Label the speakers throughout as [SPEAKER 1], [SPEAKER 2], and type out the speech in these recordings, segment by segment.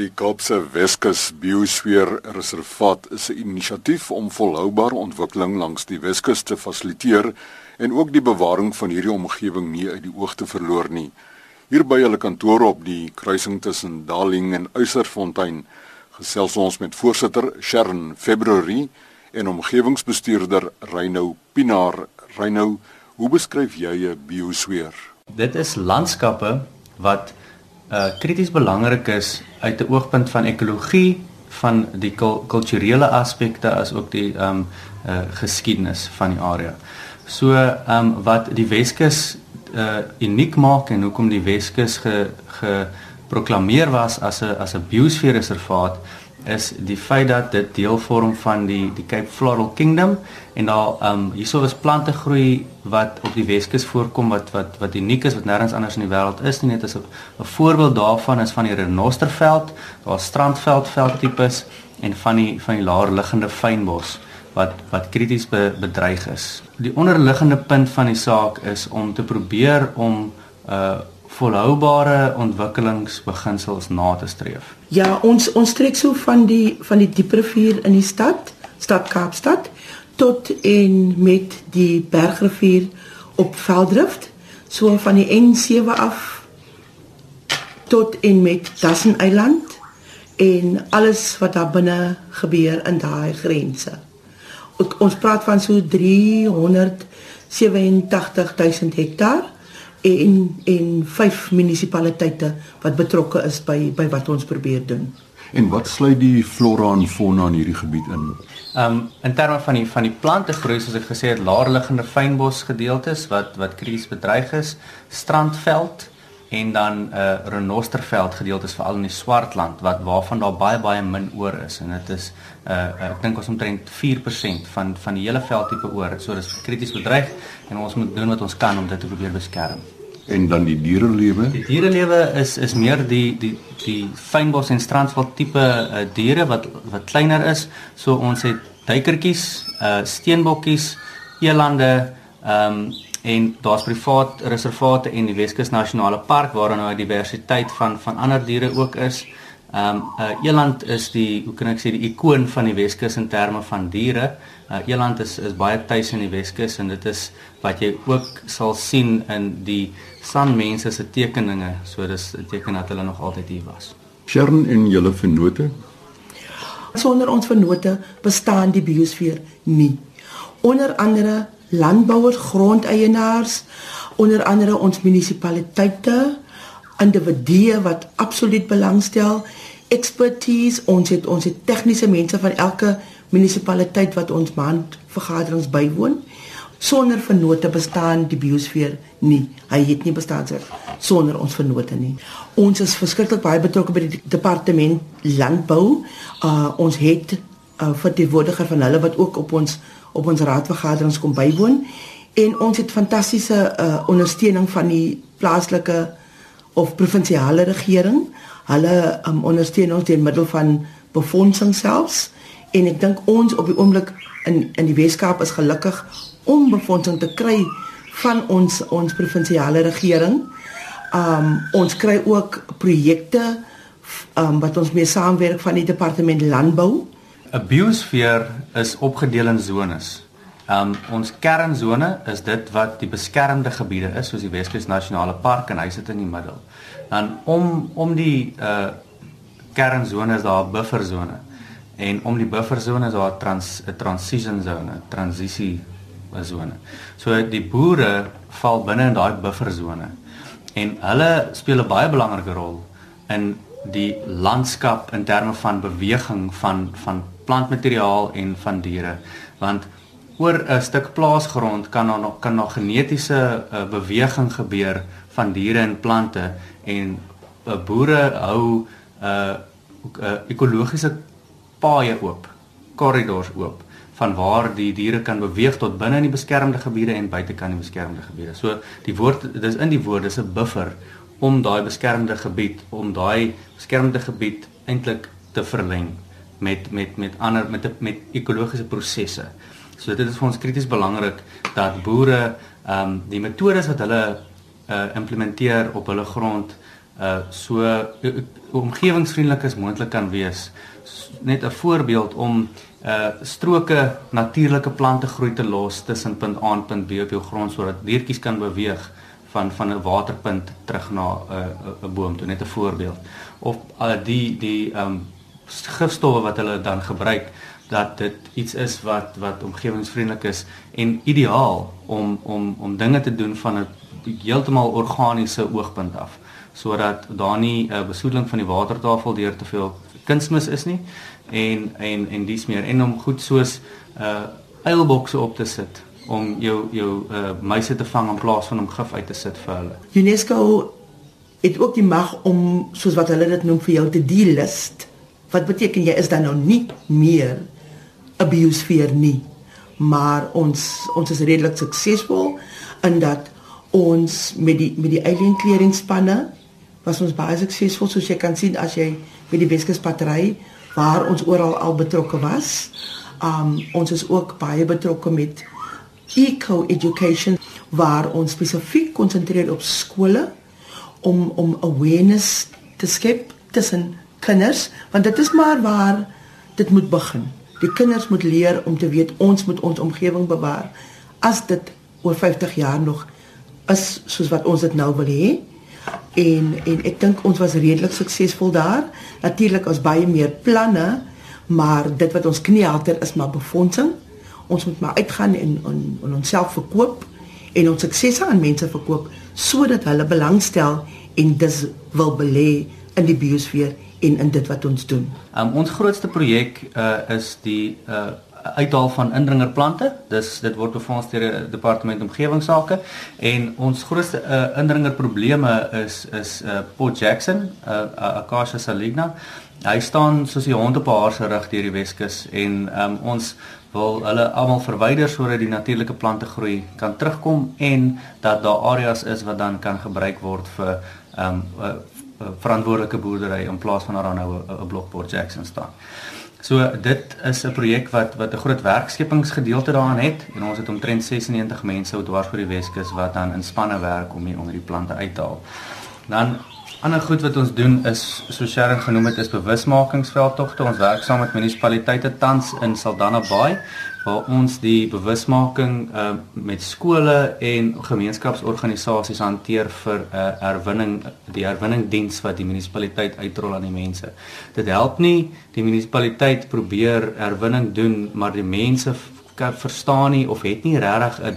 [SPEAKER 1] Die Kaapse Weskus Biosfeer Reservaat is 'n inisiatief om volhoubare ontwikkeling langs die Weskus te fasiliteer en ook die bewaring van hierdie omgewing nie uit die oog te verloor nie. Hier by hulle kantoor op die kruising tussen Darling en Uiserfontein gesels ons met voorsitter Sharon February en omgewingsbestuurder Reinou Pinaar. Reinou, hoe beskryf jy 'n biosfeer?
[SPEAKER 2] Dit is landskappe wat uh krities belangrik is uit 'n oogpunt van ekologie van die kulturele aspekte as ook die um uh geskiedenis van die area. So um wat die Weskus uh uniek maak en hoekom die Weskus ge geproklaameer was as 'n as 'n biosfeerreservaat is die feit dat dit deel vorm van die die Cape Floral Kingdom en daar ehm um, hierso is plante groei wat op die Weskus voorkom wat wat wat uniek is wat nêrens anders in die wêreld is nie net as 'n voorbeeld daarvan is van die renosterveld, daar strandveld veldtipes en van die van die laer liggende fynbos wat wat krities be, bedreig is. Die onderliggende punt van die saak is om te probeer om uh volhoubare ontwikkelingsbeginsels na te streef.
[SPEAKER 3] Ja, ons ons trek so van die van die dieprivier in die stad, stad Kaapstad tot en met die bergrivier op Veldrift, so van die N7 af tot en met Dassen Eiland en alles wat daar binne gebeur in daai grense. Ons praat van so 387 000 hektaar en en vyf munisipaliteite wat betrokke is by by wat ons probeer doen.
[SPEAKER 1] En wat sluit die flora en fauna in hierdie gebied in?
[SPEAKER 2] Ehm um, in terme van die van die plante groei soos ek gesê het, laerliggende fynbos gedeeltes wat wat krities bedreig is, strandveld en dan 'n uh, renosterveld gedeeltes veral in die Swartland wat waarvan daar baie baie min oor is en dit is uh, ek dink ons omtrent 4% van van die hele veldtipe oor. So dis krities bedreig en ons moet doen wat ons kan om dit te probeer beskerm
[SPEAKER 1] en dan die dierelewe.
[SPEAKER 2] Die dierelewe is is meer die die die fynbos en strandveld tipe uh, diere wat wat kleiner is. So ons het duikertjies, uh steenbokkies, elande, ehm um, en daar's privaat reservate en die Weskus Nasionale Park waar nou 'n diversiteit van van ander diere ook is. Ehm um, uh, eland is die hoe kan ek sê die ikoon van die Weskus in terme van diere. Uh, eland is is baie tuis in die Weskus en dit is wat jy ook sal sien in die sanmense se tekeninge. So dis 'n teken dat hulle nog altyd hier was.
[SPEAKER 1] Sharon en julle vennote?
[SPEAKER 3] Sonder ons vennote bestaan die biosfeer nie. Onder andere landbouers, grondeienaars, onder andere ons munisipaliteite, individue wat absoluut belangstel, expertise, ons het ons het tegniese mense van elke munisipaliteit wat ons maand vergaderings bywoon. Sonder vennote bestaan die biosfeer nie. Hy het nie bestaan sonder ons vennote nie. Ons is verskriklik baie betrokke by die departement landbou. Uh ons het 'n uh, verteenwoordiger van hulle wat ook op ons op ons raadvergaderings kom bywoon en ons het fantastiese uh ondersteuning van die plaaslike of provinsiale regering. Hulle um, ondersteun ons deur middel van befondsing selfs en ek dink ons op die oomblik in in die Weskaap is gelukkig om befondsing te kry van ons ons provinsiale regering. Um ons kry ook projekte um wat ons mee saamwerk van die departement landbou.
[SPEAKER 2] 'n Biosfeer is opgedeel in zones. Um ons kernzone is dit wat die beskermde gebiede is soos die Weskus Nasionale Park en hy sit in die middel. Dan om om die uh kernzone is daar 'n bufferzone. En om die bufferzone is daar 'n trans transition zone, transisie zone. So die boere val binne in daai bufferzone. En hulle speel 'n baie belangrike rol in die landskap in terme van beweging van van plantmateriaal en van diere want oor 'n stuk plaasgrond kan daar nog kan nog genetiese uh, beweging gebeur van diere en plante en uh, boere hou 'n uh, uh, ekologiese paaie oop, korridors oop van waar die diere kan beweeg tot binne in die beskermde gebiede en buite kan die beskermde gebiede. So die woord dis in die woord dis 'n buffer om daai beskermde gebied om daai beskermde gebied eintlik te verleng met met met ander met met ekologiese prosesse. So dit is vir ons krities belangrik dat boere ehm um, die metodes wat hulle uh implementeer op hulle grond uh so uh, omgewingsvriendelik as moontlik kan wees. Net 'n voorbeeld om uh stroke natuurlike plante groei te los tussen punt A en punt B op jou grond sodat diertjies kan beweeg van van 'n waterpunt terug na 'n uh, 'n boom toe net 'n voorbeeld of uh, die die um gifstowwe wat hulle dan gebruik dat dit iets is wat wat omgewingsvriendelik is en ideaal om om om dinge te doen van 'n heeltemal organiese oogpunt af sodat daar nie 'n uh, besoedeling van die watertafel deur te veel kunsmis is nie en en en dis meer en om goed soos uh eilbokse op te sit om jou jou uh muise te vang in plaas van om gif uit te sit vir hulle.
[SPEAKER 3] UNESCO het ook die mag om soos wat hulle dit noem vir jou te delist. Wat beteken jy is dan nou nie meer 'n biosfeer nie. Maar ons ons is redelik suksesvol in dat ons met die met die alien kleringsspanne was ons baie suksesvol soos jy kan sien as jy met die Weskuspatry waar ons oral al betrokke was. Um ons is ook baie betrokke met eco education waar ons spesifiek konsentreer op skole om om awareness te skep tussen kinders want dit is maar waar dit moet begin. Die kinders moet leer om te weet ons moet ons omgewing bewaar. As dit oor 50 jaar nog is soos wat ons dit nou wil hê, en en ek dink ons was redelik suksesvol daar. Natuurlik ons baie meer planne, maar dit wat ons kniehalter is maar befondsing. Ons moet maar uitgaan en en, en onsself verkoop en ons suksesse aan mense verkoop sodat hulle belangstel en dis wil belê in die biosfeer en in dit wat ons doen.
[SPEAKER 2] Um, ons grootste projek uh, is die uh, uithaal van indringerplante. Dis dit word befonds deur die departement omgewingsake en ons grootste uh, indringerprobleme is is uh, Port Jackson, uh, Acacia saligna. Hy staan soos die hond op haar se rug deur die Weskus en um, ons wil hulle almal verwyder sodat die natuurlike plante groei kan terugkom en dat daar areas is wat dan kan gebruik word vir um, uh, verantwoordelike boerdery in plaas van daar nou 'n blok Port Jackson staan. So dit is 'n projek wat wat 'n groot werkskepingsgedeelte daaraan het en ons het omtrent 96 mense wat dwars oor die Weskus wat dan in spanne werk om hier onder die plante uit te haal. Dan ander goed wat ons doen is so Sharon genoem het is bewusmakingsveldtogte. Ons werk saam met munisipaliteite tans in Saldanha Bay waar ons die bewusmaking uh, met skole en gemeenskapsorganisasies hanteer vir 'n uh, herwinning die herwinningdiens wat die munisipaliteit uitrol aan die mense. Dit help nie die munisipaliteit probeer herwinning doen maar die mense kan verstaan nie of het nie regtig 'n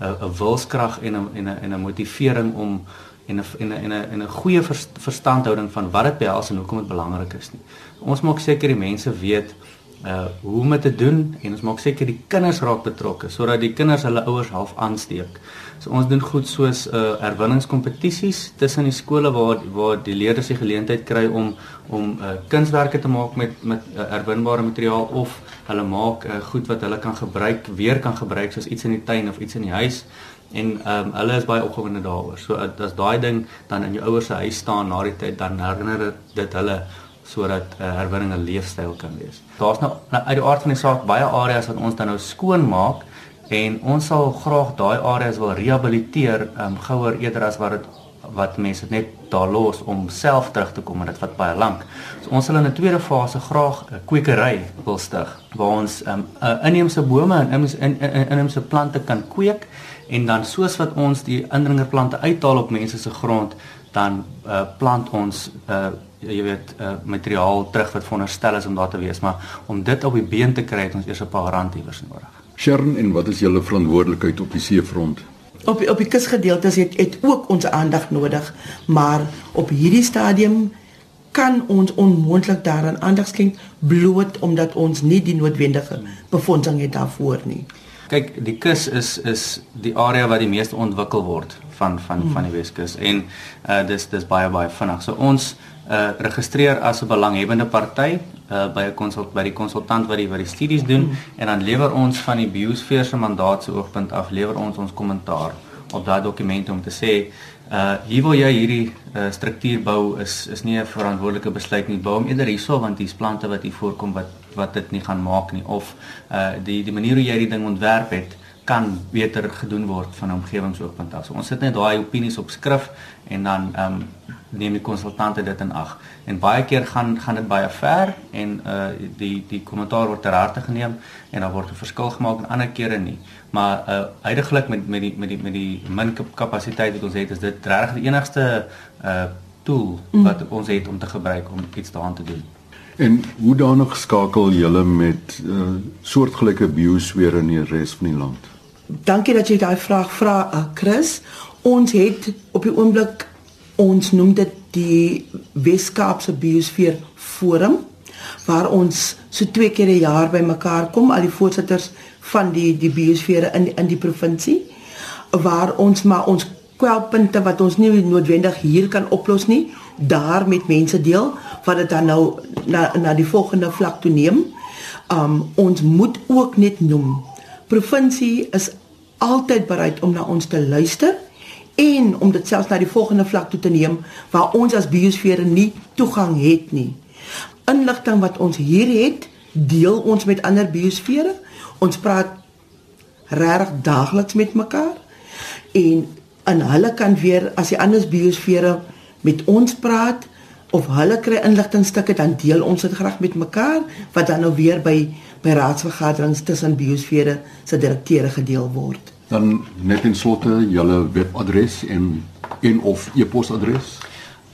[SPEAKER 2] 'n wilskrag en 'n en 'n 'n motivering om en 'n en 'n en 'n goeie verstandhouding van wat dit behels en hoekom dit belangrik is nie. Ons maak seker die mense weet uh hoe om dit te doen en ons maak seker die kinders raak betrokke sodat die kinders hulle ouers half aansteek. So ons doen goed soos uh herwinningskompetisies tussen die skole waar waar die leerders die geleentheid kry om om uh kunswerke te maak met met uh, herwinbare materiaal of hulle maak uh, goed wat hulle kan gebruik, weer kan gebruik soos iets in die tuin of iets in die huis en ehm um, hulle is baie opgewonde daaroor. So as daai ding dan in jou ouers se huis staan na die tyd dan herinner dit hulle sodat uh, herwinning 'n leefstyl kan wees. Daar's nou, nou uit die aard van die saak baie areas wat ons dan nou skoon maak en ons sal graag daai areas wil rehabiliteer um, gouer eerder as wat dit wat mense net daar los om self terug te kom en dit vat baie lank. So ons sal in 'n tweede fase graag 'n kwekery wil stig waar ons um, uh, inheemse bome en inheemse in, in, in, inheemse plante kan kweek en dan soos wat ons die indringerplante uithaal op mense se grond dan uh, plant ons uh, jy weet uh, materiaal terug wat veronderstel is om daar te wees, maar om dit op die been te kry het ons eers 'n paar randiewers nodig.
[SPEAKER 1] Sharon, en wat is julle verantwoordelikheid op die seefront?
[SPEAKER 3] Op op die kusgedeeltes het het ook ons aandag nodig, maar op hierdie stadium kan ons onmoontlik daaraan aandag skenk bloot omdat ons nie die noodwendige befondsing het daarvoor nie.
[SPEAKER 2] Kyk, die kus is is die area wat die meeste ontwikkel word van van hmm. van die Weskus en uh dis dis baie baie vinnig. So ons uh registreer as 'n belanghebbende party uh by 'n konsult by die konsultant wat die wat die studies doen mm. en dan lewer ons van die biosfeer se mandaat se oogpunt af lewer ons ons kommentaar op daai dokument om te sê uh hier wil jy hierdie uh, struktuur bou is is nie 'n verantwoordelike besluit nie. Bou hom eerder hierso want dis plante wat hier voorkom wat wat dit nie gaan maak nie. Of uh die die manier hoe jy die ding ontwerp het kan beter gedoen word van 'n omgewingsoogpunt af. So ons sit net daai opinies op skrif en dan ehm um, neem die konsultante dit in ag. En baie keer gaan gaan dit baie ver en uh die die kommentaar word ter harte geneem en dan word 'n verskil gemaak en ander kere nie. Maar uh uiteindelik met met die met die met die min kapasiteit wat ons het, is dit regtig die enigste uh tool mm. wat ons het om te gebruik om iets daaraan te doen.
[SPEAKER 1] En hoe dan nog skakel julle met uh, soortgelyke biosfere in die res van die land?
[SPEAKER 3] Dankie dat jy daai vraag vra, uh, Chris. Ons het op die oomblik ons noem dit die Weskaapse Biosfeer Forum waar ons so twee keer 'n jaar bymekaar kom al die voorsitters van die die biosfere in in die provinsie waar ons maar ons kwelpunte wat ons nie noodwendig hier kan oplos nie daar met mense deel wat dit dan nou na na die volgende vlak toe neem. Um ons moet ook net noem provinsie is altyd bereid om na ons te luister en om dit selfs na die volgende vlak toe te neem waar ons as biosfere nie toegang het nie. Inligting wat ons hier het, deel ons met ander biosfere. Ons praat regtig daagliks met mekaar en en hulle kan weer as die ander biosfere met ons praat of hulle kry inligtingstukke dan deel ons dit graag met mekaar wat dan nou weer by by raadsvergaderings tussen biosfere se direkteure gedeel word
[SPEAKER 1] dan net in slotte julle webadres en en of e-posadres.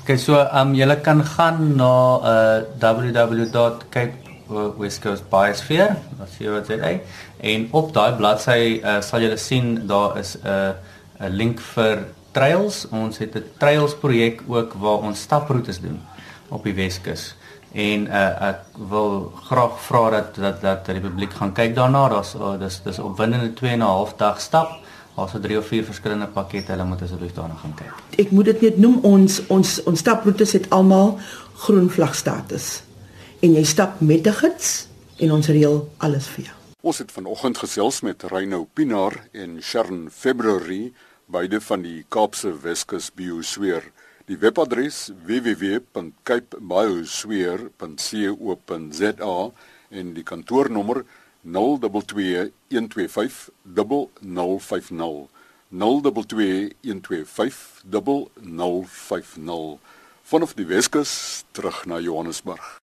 [SPEAKER 2] Okay, so ehm um, julle kan gaan na uh www.capewestcoastbiosphere, wat sê wat dit is. En op daai bladsy uh, sal julle sien daar is 'n uh, 'n link vir trails. Ons het 'n trails projek ook waar ons staproetes doen op die Weskus en uh, ek wil graag vra dat dat dat die publiek gaan kyk daarna. Daar's uh, dis dis opwindende 2 en 'n half dag stap. Daar's 'n 3 of 4 verskillende pakkette. Hulle moet asseblief daarna gaan kyk.
[SPEAKER 3] Ek moet dit net noem ons ons ons staproetes het almal groen vlag status. En jy stap met 'n gids en ons reël alles vir jou.
[SPEAKER 1] Ons het vanoggend gesels met Reynou Pinaar en Sharon February, beide van die Kaapse Weskus Biosweer. Die webadres www.capebiosweer.co.za en die kantoornommer 022 125 0050 022 125 0050 vanaf die Weskus terug na Johannesburg